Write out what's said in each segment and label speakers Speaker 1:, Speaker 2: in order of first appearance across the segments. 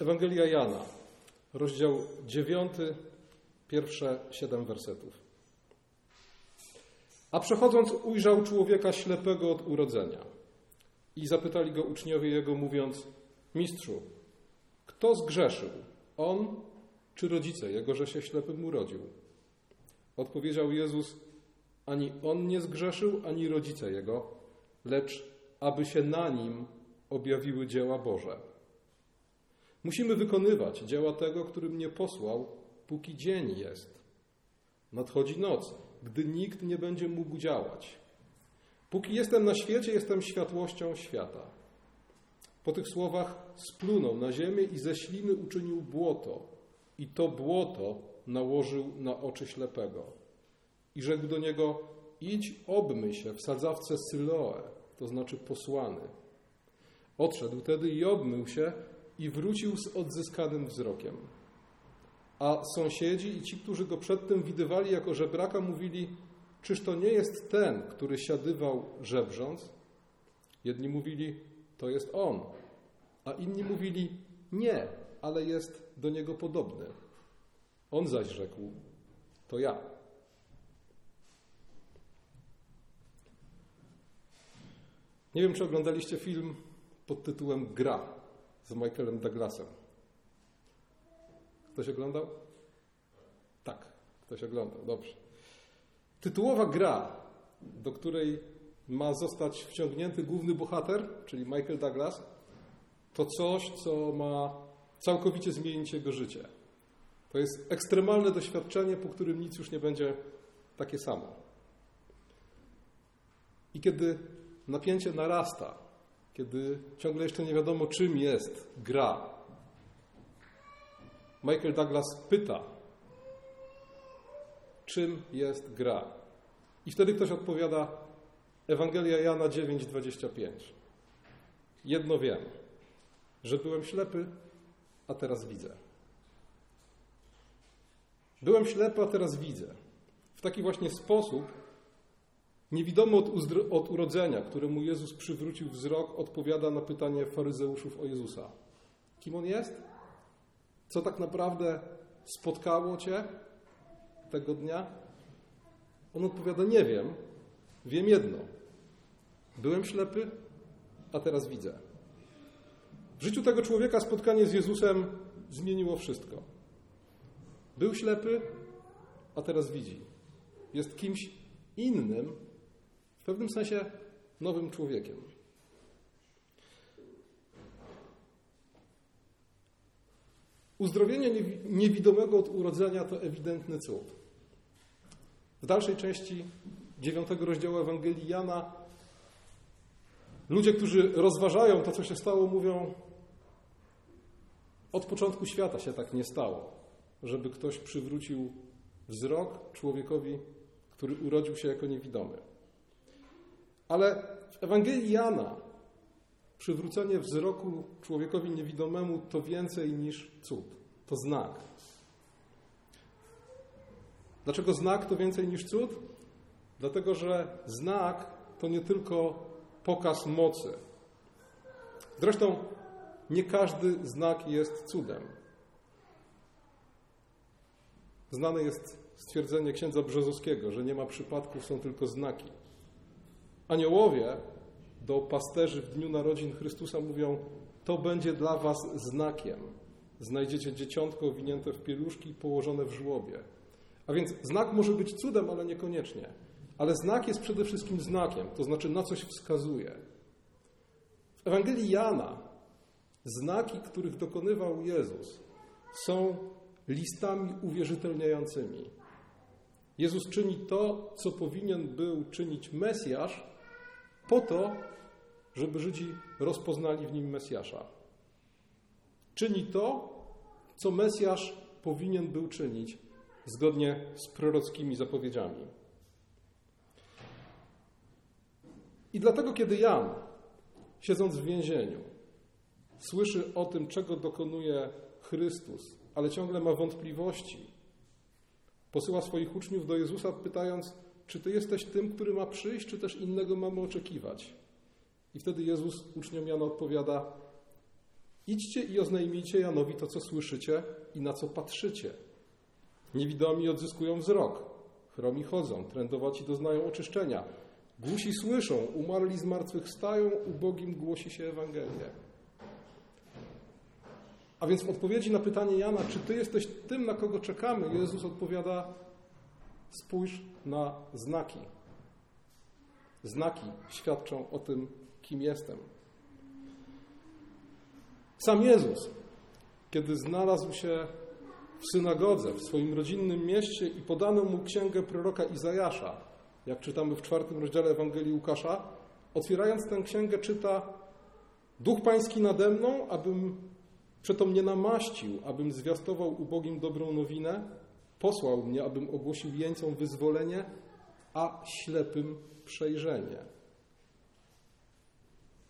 Speaker 1: Ewangelia Jana, rozdział 9, pierwsze siedem wersetów. A przechodząc, ujrzał człowieka ślepego od urodzenia. I zapytali go uczniowie jego, mówiąc: Mistrzu, kto zgrzeszył? On czy rodzice jego, że się ślepym urodził? Odpowiedział Jezus: Ani on nie zgrzeszył, ani rodzice jego, lecz aby się na nim objawiły dzieła Boże. Musimy wykonywać dzieła tego, który mnie posłał, póki dzień jest. Nadchodzi noc, gdy nikt nie będzie mógł działać. Póki jestem na świecie, jestem światłością świata. Po tych słowach splunął na ziemię i ze śliny uczynił błoto, i to błoto nałożył na oczy ślepego. I rzekł do niego: Idź, obmyj się w sadzawce Syloe, to znaczy posłany. Odszedł tedy i obmył się i wrócił z odzyskanym wzrokiem. A sąsiedzi i ci, którzy go przedtem widywali jako żebraka, mówili: Czyż to nie jest ten, który siadywał żebrząc? Jedni mówili: To jest on, a inni mówili: Nie, ale jest do niego podobny. On zaś rzekł: To ja. Nie wiem, czy oglądaliście film pod tytułem Gra z Michaelem Douglasem. Ktoś oglądał? Tak, ktoś oglądał, dobrze. Tytułowa gra, do której ma zostać wciągnięty główny bohater, czyli Michael Douglas, to coś, co ma całkowicie zmienić jego życie. To jest ekstremalne doświadczenie, po którym nic już nie będzie takie samo. I kiedy napięcie narasta, kiedy ciągle jeszcze nie wiadomo, czym jest gra, Michael Douglas pyta, czym jest gra. I wtedy ktoś odpowiada, Ewangelia Jana 9:25. Jedno wiem, że byłem ślepy, a teraz widzę. Byłem ślepy, a teraz widzę. W taki właśnie sposób niewidomy od, od urodzenia, któremu Jezus przywrócił wzrok, odpowiada na pytanie faryzeuszów o Jezusa. Kim on jest? Co tak naprawdę spotkało cię tego dnia? On odpowiada: Nie wiem, wiem jedno. Byłem ślepy, a teraz widzę. W życiu tego człowieka spotkanie z Jezusem zmieniło wszystko. Był ślepy, a teraz widzi. Jest kimś innym, pewnym sensie nowym człowiekiem. Uzdrowienie niewidomego od urodzenia to ewidentny cud. W dalszej części dziewiątego rozdziału Ewangelii Jana ludzie, którzy rozważają to, co się stało, mówią: Od początku świata się tak nie stało, żeby ktoś przywrócił wzrok człowiekowi, który urodził się jako niewidomy. Ale w Ewangelii Jana przywrócenie wzroku człowiekowi niewidomemu to więcej niż cud. To znak. Dlaczego znak to więcej niż cud? Dlatego, że znak to nie tylko pokaz mocy. Zresztą nie każdy znak jest cudem. Znane jest stwierdzenie księdza Brzozowskiego, że nie ma przypadków, są tylko znaki. Aniołowie do pasterzy w dniu narodzin Chrystusa mówią: To będzie dla was znakiem. Znajdziecie dzieciątko owinięte w pieluszki i położone w żłobie. A więc znak może być cudem, ale niekoniecznie. Ale znak jest przede wszystkim znakiem, to znaczy na coś wskazuje. W Ewangelii Jana znaki, których dokonywał Jezus, są listami uwierzytelniającymi. Jezus czyni to, co powinien był czynić Mesjasz, po to, żeby Żydzi rozpoznali w nim Mesjasza. Czyni to, co Mesjasz powinien był czynić zgodnie z prorockimi zapowiedziami. I dlatego, kiedy Jan, siedząc w więzieniu, słyszy o tym, czego dokonuje Chrystus, ale ciągle ma wątpliwości, posyła swoich uczniów do Jezusa, pytając, czy Ty jesteś tym, który ma przyjść, czy też innego mamy oczekiwać? I wtedy Jezus uczniom Jana odpowiada, Idźcie i oznajmijcie Janowi to, co słyszycie i na co patrzycie. Niewidomi odzyskują wzrok, chromi chodzą, trędowaci doznają oczyszczenia, głusi słyszą, umarli z martwych stają, ubogim głosi się Ewangelię. A więc w odpowiedzi na pytanie Jana, czy ty jesteś tym, na kogo czekamy, Jezus odpowiada: spójrz na znaki. Znaki świadczą o tym, kim jestem. Sam Jezus, kiedy znalazł się w synagodze, w swoim rodzinnym mieście i podano mu księgę proroka Izajasza, jak czytamy w czwartym rozdziale Ewangelii Łukasza, otwierając tę księgę czyta Duch Pański nade mną, abym przeto mnie namaścił, abym zwiastował ubogim dobrą nowinę, posłał mnie, abym ogłosił jeńcom wyzwolenie, a ślepym przejrzenie.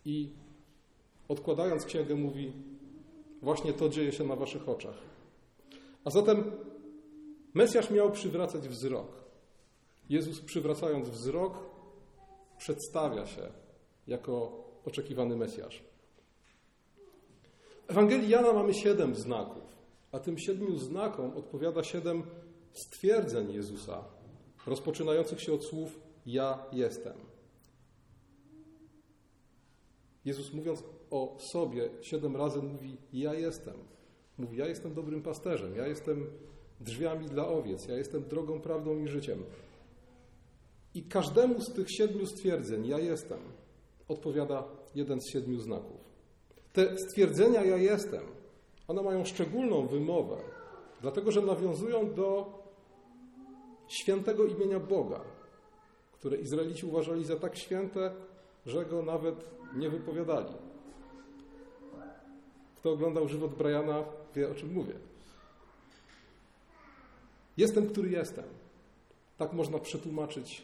Speaker 1: I odkładając księgę, mówi: Właśnie to dzieje się na waszych oczach. A zatem Mesjasz miał przywracać wzrok. Jezus, przywracając wzrok, przedstawia się jako oczekiwany Mesjasz. W Ewangelii Jana mamy siedem znaków, a tym siedmiu znakom odpowiada siedem stwierdzeń Jezusa, rozpoczynających się od słów Ja jestem. Jezus mówiąc o sobie siedem razy mówi Ja jestem. Mówi Ja jestem dobrym pasterzem, ja jestem drzwiami dla owiec, ja jestem drogą, prawdą i życiem. I każdemu z tych siedmiu stwierdzeń Ja jestem odpowiada jeden z siedmiu znaków. Te stwierdzenia ja jestem, one mają szczególną wymowę, dlatego że nawiązują do świętego imienia Boga, które Izraelici uważali za tak święte, że go nawet nie wypowiadali. Kto oglądał żywot Briana, wie o czym mówię. Jestem, który jestem. Tak można przetłumaczyć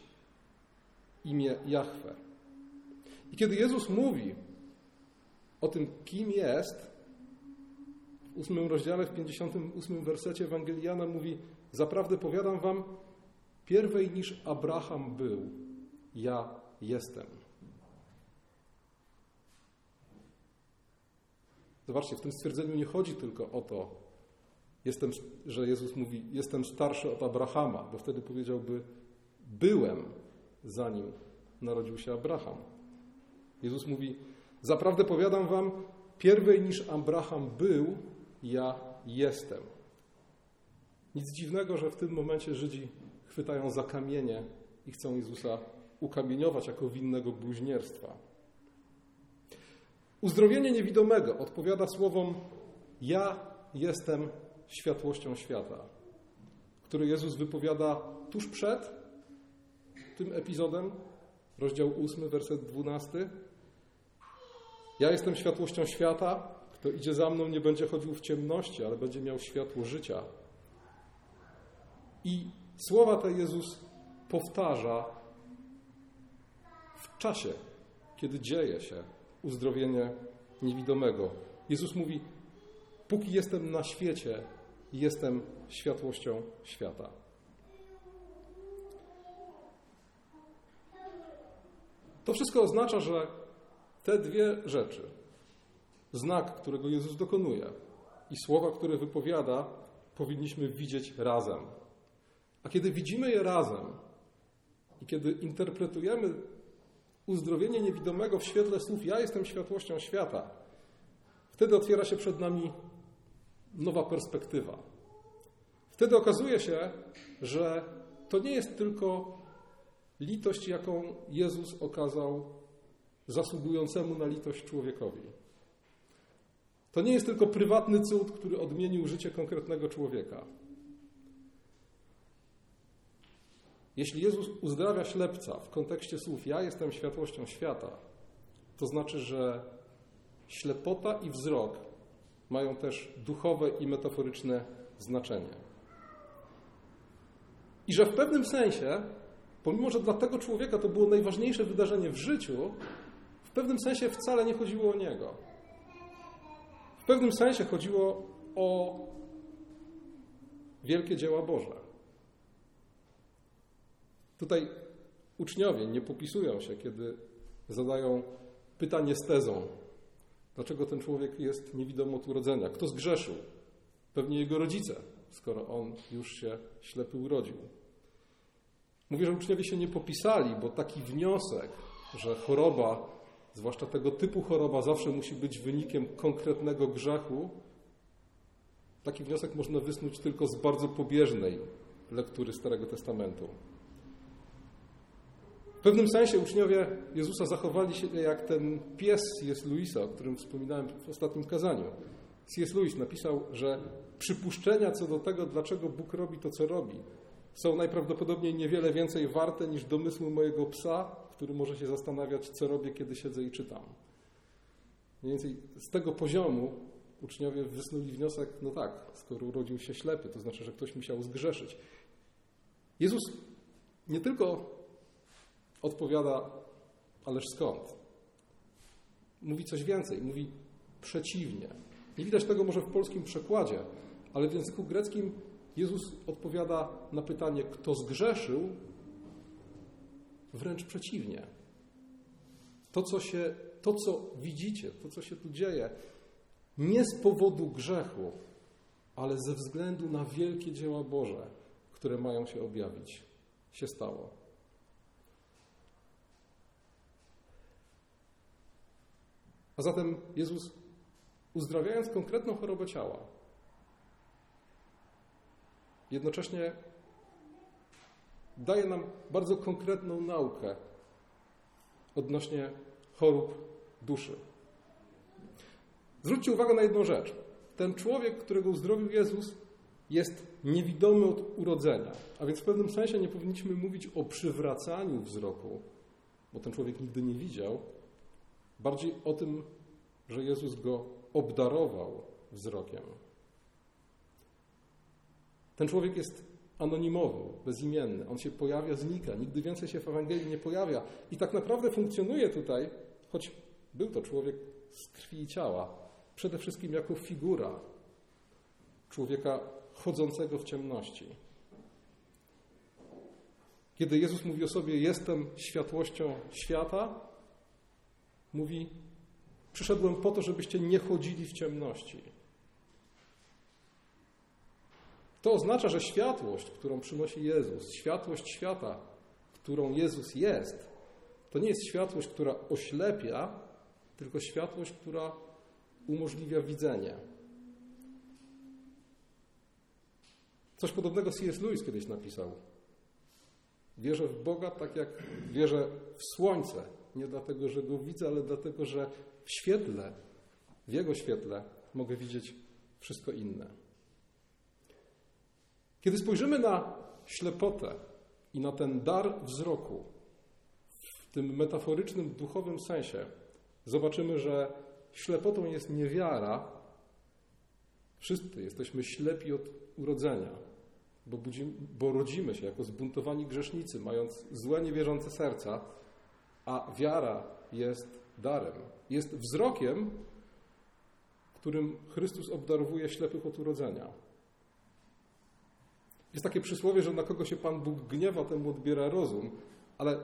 Speaker 1: imię Jahwe. I kiedy Jezus mówi o tym, kim jest, w ósmym rozdziale, w 58 wersecie Ewangeliana mówi: Zaprawdę powiadam wam, pierwej niż Abraham był, ja jestem. Zobaczcie, w tym stwierdzeniu nie chodzi tylko o to, jestem, że Jezus mówi, jestem starszy od Abrahama, bo wtedy powiedziałby, byłem, zanim narodził się Abraham. Jezus mówi, Zaprawdę powiadam wam, pierwej niż Abraham był, ja jestem. Nic dziwnego, że w tym momencie Żydzi chwytają za kamienie i chcą Jezusa ukamieniować jako winnego bluźnierstwa. Uzdrowienie niewidomego odpowiada słowom Ja jestem światłością świata, który Jezus wypowiada tuż przed tym epizodem, rozdział 8, werset 12. Ja jestem światłością świata. Kto idzie za mną, nie będzie chodził w ciemności, ale będzie miał światło życia. I słowa te Jezus powtarza w czasie, kiedy dzieje się uzdrowienie niewidomego. Jezus mówi: Póki jestem na świecie, jestem światłością świata. To wszystko oznacza, że te dwie rzeczy, znak, którego Jezus dokonuje i słowa, które wypowiada, powinniśmy widzieć razem. A kiedy widzimy je razem i kiedy interpretujemy uzdrowienie niewidomego w świetle słów Ja jestem światłością świata, wtedy otwiera się przed nami nowa perspektywa. Wtedy okazuje się, że to nie jest tylko litość, jaką Jezus okazał zasługującemu na litość człowiekowi. To nie jest tylko prywatny cud, który odmienił życie konkretnego człowieka. Jeśli Jezus uzdrawia ślepca w kontekście słów Ja jestem światłością świata, to znaczy, że ślepota i wzrok mają też duchowe i metaforyczne znaczenie. I że w pewnym sensie, pomimo że dla tego człowieka to było najważniejsze wydarzenie w życiu, pewnym sensie wcale nie chodziło o niego. W pewnym sensie chodziło o wielkie dzieła Boże. Tutaj uczniowie nie popisują się, kiedy zadają pytanie z tezą. Dlaczego ten człowiek jest niewidomy od urodzenia? Kto zgrzeszył? Pewnie jego rodzice, skoro on już się ślepy urodził. Mówię, że uczniowie się nie popisali, bo taki wniosek, że choroba, zwłaszcza tego typu choroba, zawsze musi być wynikiem konkretnego grzechu, taki wniosek można wysnuć tylko z bardzo pobieżnej lektury Starego Testamentu. Pewnym sensie uczniowie Jezusa zachowali się jak ten pies C.S. Louisa, o którym wspominałem w ostatnim kazaniu. C.S. Lewis napisał, że przypuszczenia co do tego, dlaczego Bóg robi to, co robi, są najprawdopodobniej niewiele więcej warte niż domysły mojego psa, który może się zastanawiać, co robię, kiedy siedzę i czytam. Mniej więcej z tego poziomu uczniowie wysnuli wniosek, no tak, skoro urodził się ślepy, to znaczy, że ktoś musiał zgrzeszyć. Jezus nie tylko odpowiada, ależ skąd? Mówi coś więcej, mówi przeciwnie. Nie widać tego może w polskim przekładzie, ale w języku greckim Jezus odpowiada na pytanie, kto zgrzeszył, wręcz przeciwnie. To, co, się, to, co widzicie, to, co się tu dzieje, nie z powodu grzechu, ale ze względu na wielkie dzieła Boże, które mają się objawić, się stało. A zatem Jezus, uzdrawiając konkretną chorobę ciała, jednocześnie daje nam bardzo konkretną naukę odnośnie chorób duszy. Zwróćcie uwagę na jedną rzecz. Ten człowiek, którego uzdrowił Jezus, jest niewidomy od urodzenia. A więc w pewnym sensie nie powinniśmy mówić o przywracaniu wzroku, bo ten człowiek nigdy nie widział, bardziej o tym, że Jezus go obdarował wzrokiem. Ten człowiek jest anonimowy, bezimienny. On się pojawia, znika. Nigdy więcej się w Ewangelii nie pojawia. I tak naprawdę funkcjonuje tutaj, choć był to człowiek z krwi i ciała, przede wszystkim jako figura człowieka chodzącego w ciemności. Kiedy Jezus mówi o sobie, jestem światłością świata, mówi, przyszedłem po to, żebyście nie chodzili w ciemności. To oznacza, że światłość, którą przynosi Jezus, światłość świata, którą Jezus jest, to nie jest światłość, która oślepia, tylko światłość, która umożliwia widzenie. Coś podobnego C.S. Lewis kiedyś napisał. Wierzę w Boga tak jak wierzę w słońce. Nie dlatego, że go widzę, ale dlatego, że w świetle, w jego świetle mogę widzieć wszystko inne. Kiedy spojrzymy na ślepotę i na ten dar wzroku w tym metaforycznym, duchowym sensie, zobaczymy, że ślepotą jest niewiara. Wszyscy jesteśmy ślepi od urodzenia, bo, budzimy, bo rodzimy się jako zbuntowani grzesznicy, mając złe, niewierzące serca, a wiara jest darem. Jest wzrokiem, którym Chrystus obdarowuje ślepych od urodzenia. Jest takie przysłowie, że na kogo się Pan Bóg gniewa, temu odbiera rozum, ale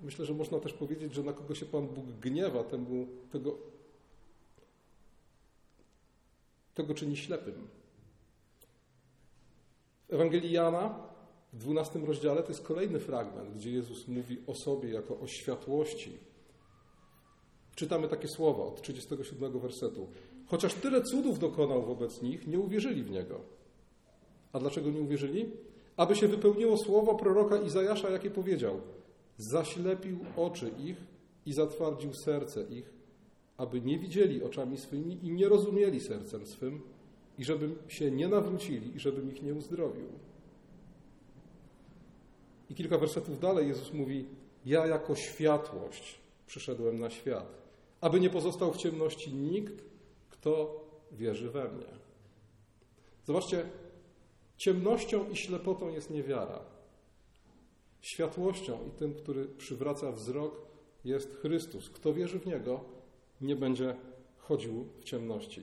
Speaker 1: myślę, że można też powiedzieć, że na kogo się Pan Bóg gniewa, temu tego, tego czyni ślepym. W Ewangelii Jana w 12 rozdziale to jest kolejny fragment, gdzie Jezus mówi o sobie jako o światłości. Czytamy takie słowa od 37 wersetu. Chociaż tyle cudów dokonał wobec nich, nie uwierzyli w Niego. A dlaczego nie uwierzyli? Aby się wypełniło słowo proroka Izajasza, jakie powiedział: Zaślepił oczy ich i zatwardził serce ich, aby nie widzieli oczami swymi i nie rozumieli sercem swym, i żeby się nie nawrócili, i żebym ich nie uzdrowił. I kilka wersetów dalej Jezus mówi: Ja jako światłość przyszedłem na świat, aby nie pozostał w ciemności nikt, kto wierzy we mnie. Zobaczcie, ciemnością i ślepotą jest niewiara. Światłością i tym, który przywraca wzrok, jest Chrystus. Kto wierzy w Niego, nie będzie chodził w ciemności.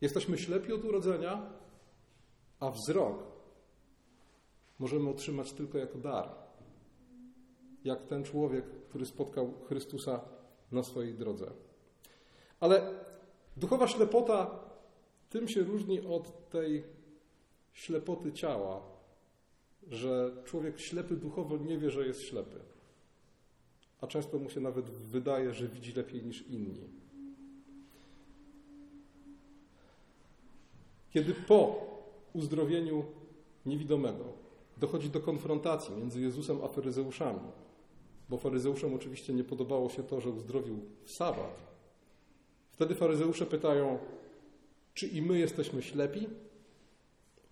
Speaker 1: Jesteśmy ślepi od urodzenia, a wzrok możemy otrzymać tylko jako dar. Jak ten człowiek, który spotkał Chrystusa na swojej drodze. Ale duchowa ślepota tym się różni od tej ślepoty ciała, że człowiek ślepy duchowo nie wie, że jest ślepy. A często mu się nawet wydaje, że widzi lepiej niż inni. Kiedy po uzdrowieniu niewidomego dochodzi do konfrontacji między Jezusem a faryzeuszami, bo faryzeuszom oczywiście nie podobało się to, że uzdrowił w sabat, wtedy faryzeusze pytają, czy i my jesteśmy ślepi?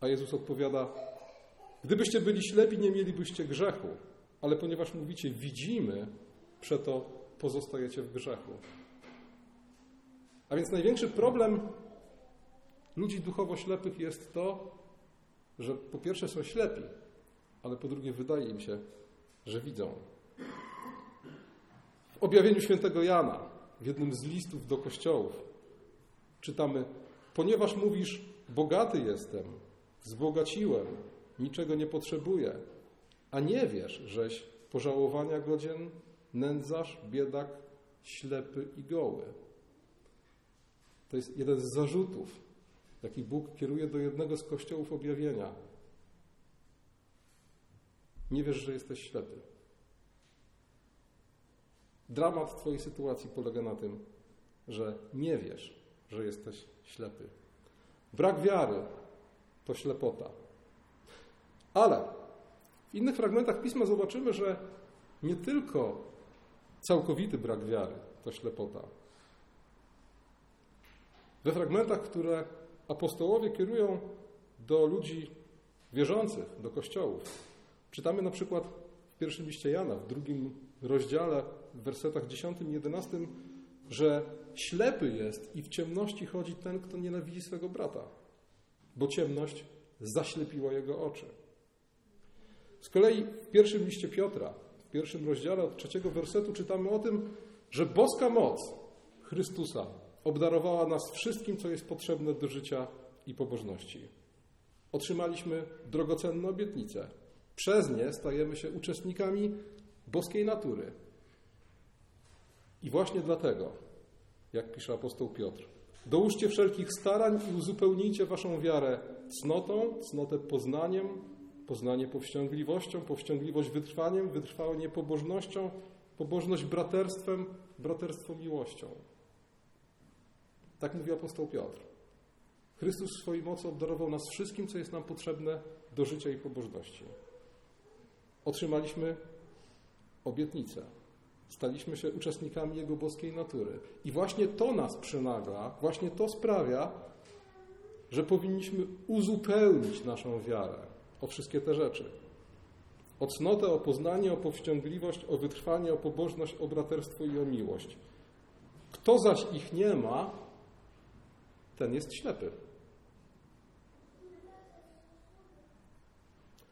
Speaker 1: A Jezus odpowiada, gdybyście byli ślepi, nie mielibyście grzechu, ale ponieważ mówicie widzimy, przeto pozostajecie w grzechu. A więc największy problem ludzi duchowo ślepych jest to, że po pierwsze są ślepi, ale po drugie wydaje im się, że widzą. W objawieniu świętego Jana, w jednym z listów do kościołów, czytamy: Ponieważ mówisz, bogaty jestem, wzbogaciłem, niczego nie potrzebuję, a nie wiesz, żeś pożałowania godzien, nędzarz, biedak, ślepy i goły. To jest jeden z zarzutów, jaki Bóg kieruje do jednego z kościołów objawienia. Nie wiesz, że jesteś ślepy. Dramat Twojej sytuacji polega na tym, że nie wiesz, że jesteś ślepy. Brak wiary to ślepota. Ale w innych fragmentach pisma zobaczymy, że nie tylko całkowity brak wiary to ślepota. We fragmentach, które apostołowie kierują do ludzi wierzących, do kościołów, czytamy na przykład w pierwszym liście Jana, w drugim rozdziale, w wersetach 10 i 11, że ślepy jest i w ciemności chodzi ten, kto nienawidzi swego brata, bo ciemność zaślepiła jego oczy. Z kolei w pierwszym liście Piotra, w pierwszym rozdziale od trzeciego wersetu czytamy o tym, że boska moc Chrystusa obdarowała nas wszystkim, co jest potrzebne do życia i pobożności. Otrzymaliśmy drogocenne obietnice. Przez nie stajemy się uczestnikami boskiej natury. I właśnie dlatego, jak pisze apostoł Piotr, dołóżcie wszelkich starań i uzupełnijcie waszą wiarę cnotą, cnotę poznaniem, poznanie powściągliwością, powściągliwość wytrwaniem, wytrwanie pobożnością, pobożność braterstwem, braterstwo miłością. Tak mówi apostoł Piotr. Chrystus w swojej mocy obdarował nas wszystkim, co jest nam potrzebne do życia i pobożności. Otrzymaliśmy obietnicę. Staliśmy się uczestnikami Jego boskiej natury. I właśnie to nas przynagla, właśnie to sprawia, że powinniśmy uzupełnić naszą wiarę o wszystkie te rzeczy. O cnotę, o poznanie, o powściągliwość, o wytrwanie, o pobożność, o braterstwo i o miłość. Kto zaś ich nie ma, ten jest ślepy.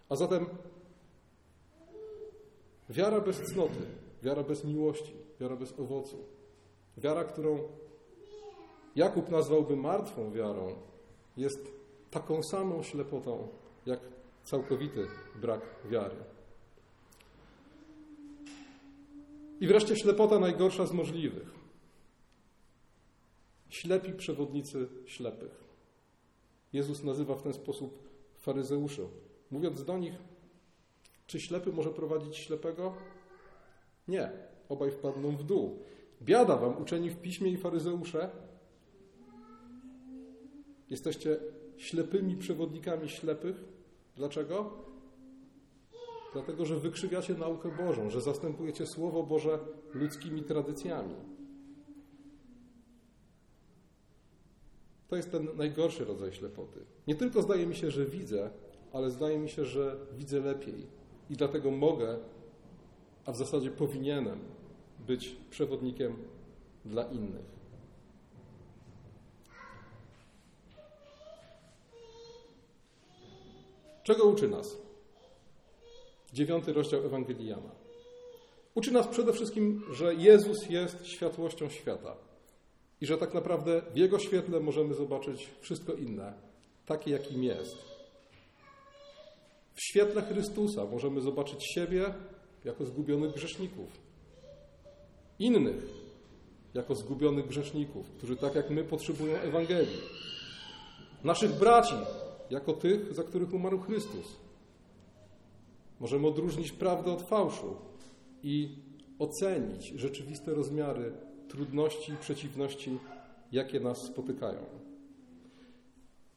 Speaker 1: A zatem wiara bez cnoty, wiara bez miłości, wiara bez owocu, wiara, którą Jakub nazwałby martwą wiarą, jest taką samą ślepotą, jak całkowity brak wiary. I wreszcie ślepota najgorsza z możliwych. Ślepi przewodnicy ślepych. Jezus nazywa w ten sposób faryzeuszy, mówiąc do nich, czy ślepy może prowadzić ślepego? Nie, obaj wpadną w dół. Biada wam, uczeni w piśmie i faryzeusze. Jesteście ślepymi przewodnikami ślepych. Dlaczego? Dlatego, że wykrzywiacie naukę Bożą, że zastępujecie Słowo Boże ludzkimi tradycjami. To jest ten najgorszy rodzaj ślepoty. Nie tylko zdaje mi się, że widzę, ale zdaje mi się, że widzę lepiej i dlatego mogę, a w zasadzie powinienem być przewodnikiem dla innych. Czego uczy nas? Dziewiąty rozdział Ewangelii Jana. Uczy nas przede wszystkim, że Jezus jest światłością świata i że tak naprawdę w Jego świetle możemy zobaczyć wszystko inne, takie jakim jest. W świetle Chrystusa możemy zobaczyć siebie jako zgubionych grzeszników, innych jako zgubionych grzeszników, którzy tak jak my potrzebują Ewangelii. Naszych braci, jako tych, za których umarł Chrystus. Możemy odróżnić prawdę od fałszu i ocenić rzeczywiste rozmiary trudności i przeciwności, jakie nas spotykają.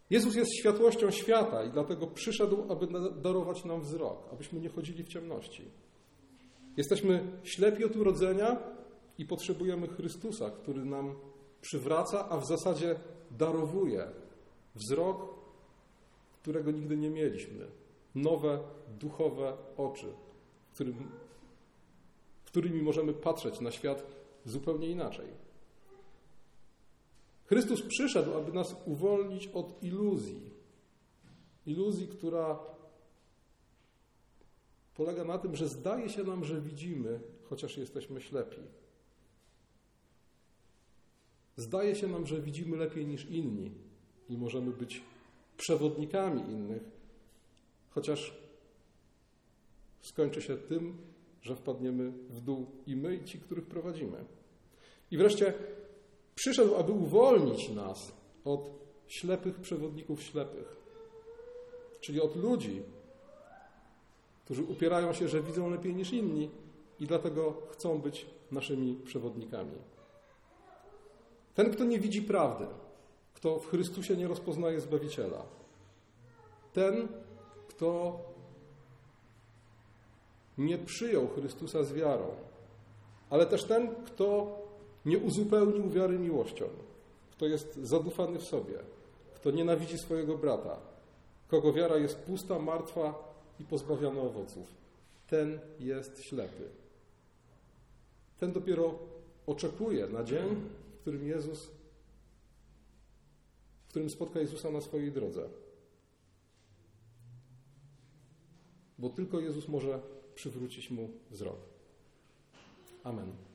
Speaker 1: Jezus jest światłością świata i dlatego przyszedł, aby darować nam wzrok, abyśmy nie chodzili w ciemności. Jesteśmy ślepi od urodzenia i potrzebujemy Chrystusa, który nam przywraca, a w zasadzie darowuje wzrok, którego nigdy nie mieliśmy. Nowe, duchowe oczy, którym, którymi możemy patrzeć na świat zupełnie inaczej. Chrystus przyszedł, aby nas uwolnić od iluzji. Iluzji, która polega na tym, że zdaje się nam, że widzimy, chociaż jesteśmy ślepi. Zdaje się nam, że widzimy lepiej niż inni i możemy być przewodnikami innych, chociaż skończy się tym, że wpadniemy w dół i my, i ci, których prowadzimy. I wreszcie przyszedł, aby uwolnić nas od ślepych przewodników ślepych, czyli od ludzi, którzy upierają się, że widzą lepiej niż inni i dlatego chcą być naszymi przewodnikami. Ten, kto nie widzi prawdy, kto w Chrystusie nie rozpoznaje Zbawiciela, ten, kto nie przyjął Chrystusa z wiarą, ale też ten, kto nie uzupełnił wiary miłością, kto jest zadufany w sobie, kto nienawidzi swojego brata, kogo wiara jest pusta, martwa i pozbawiona owoców. Ten jest ślepy. Ten dopiero oczekuje na dzień, w którym Jezus, w którym spotka Jezusa na swojej drodze. Bo tylko Jezus może przywrócić mu wzrok. Amen.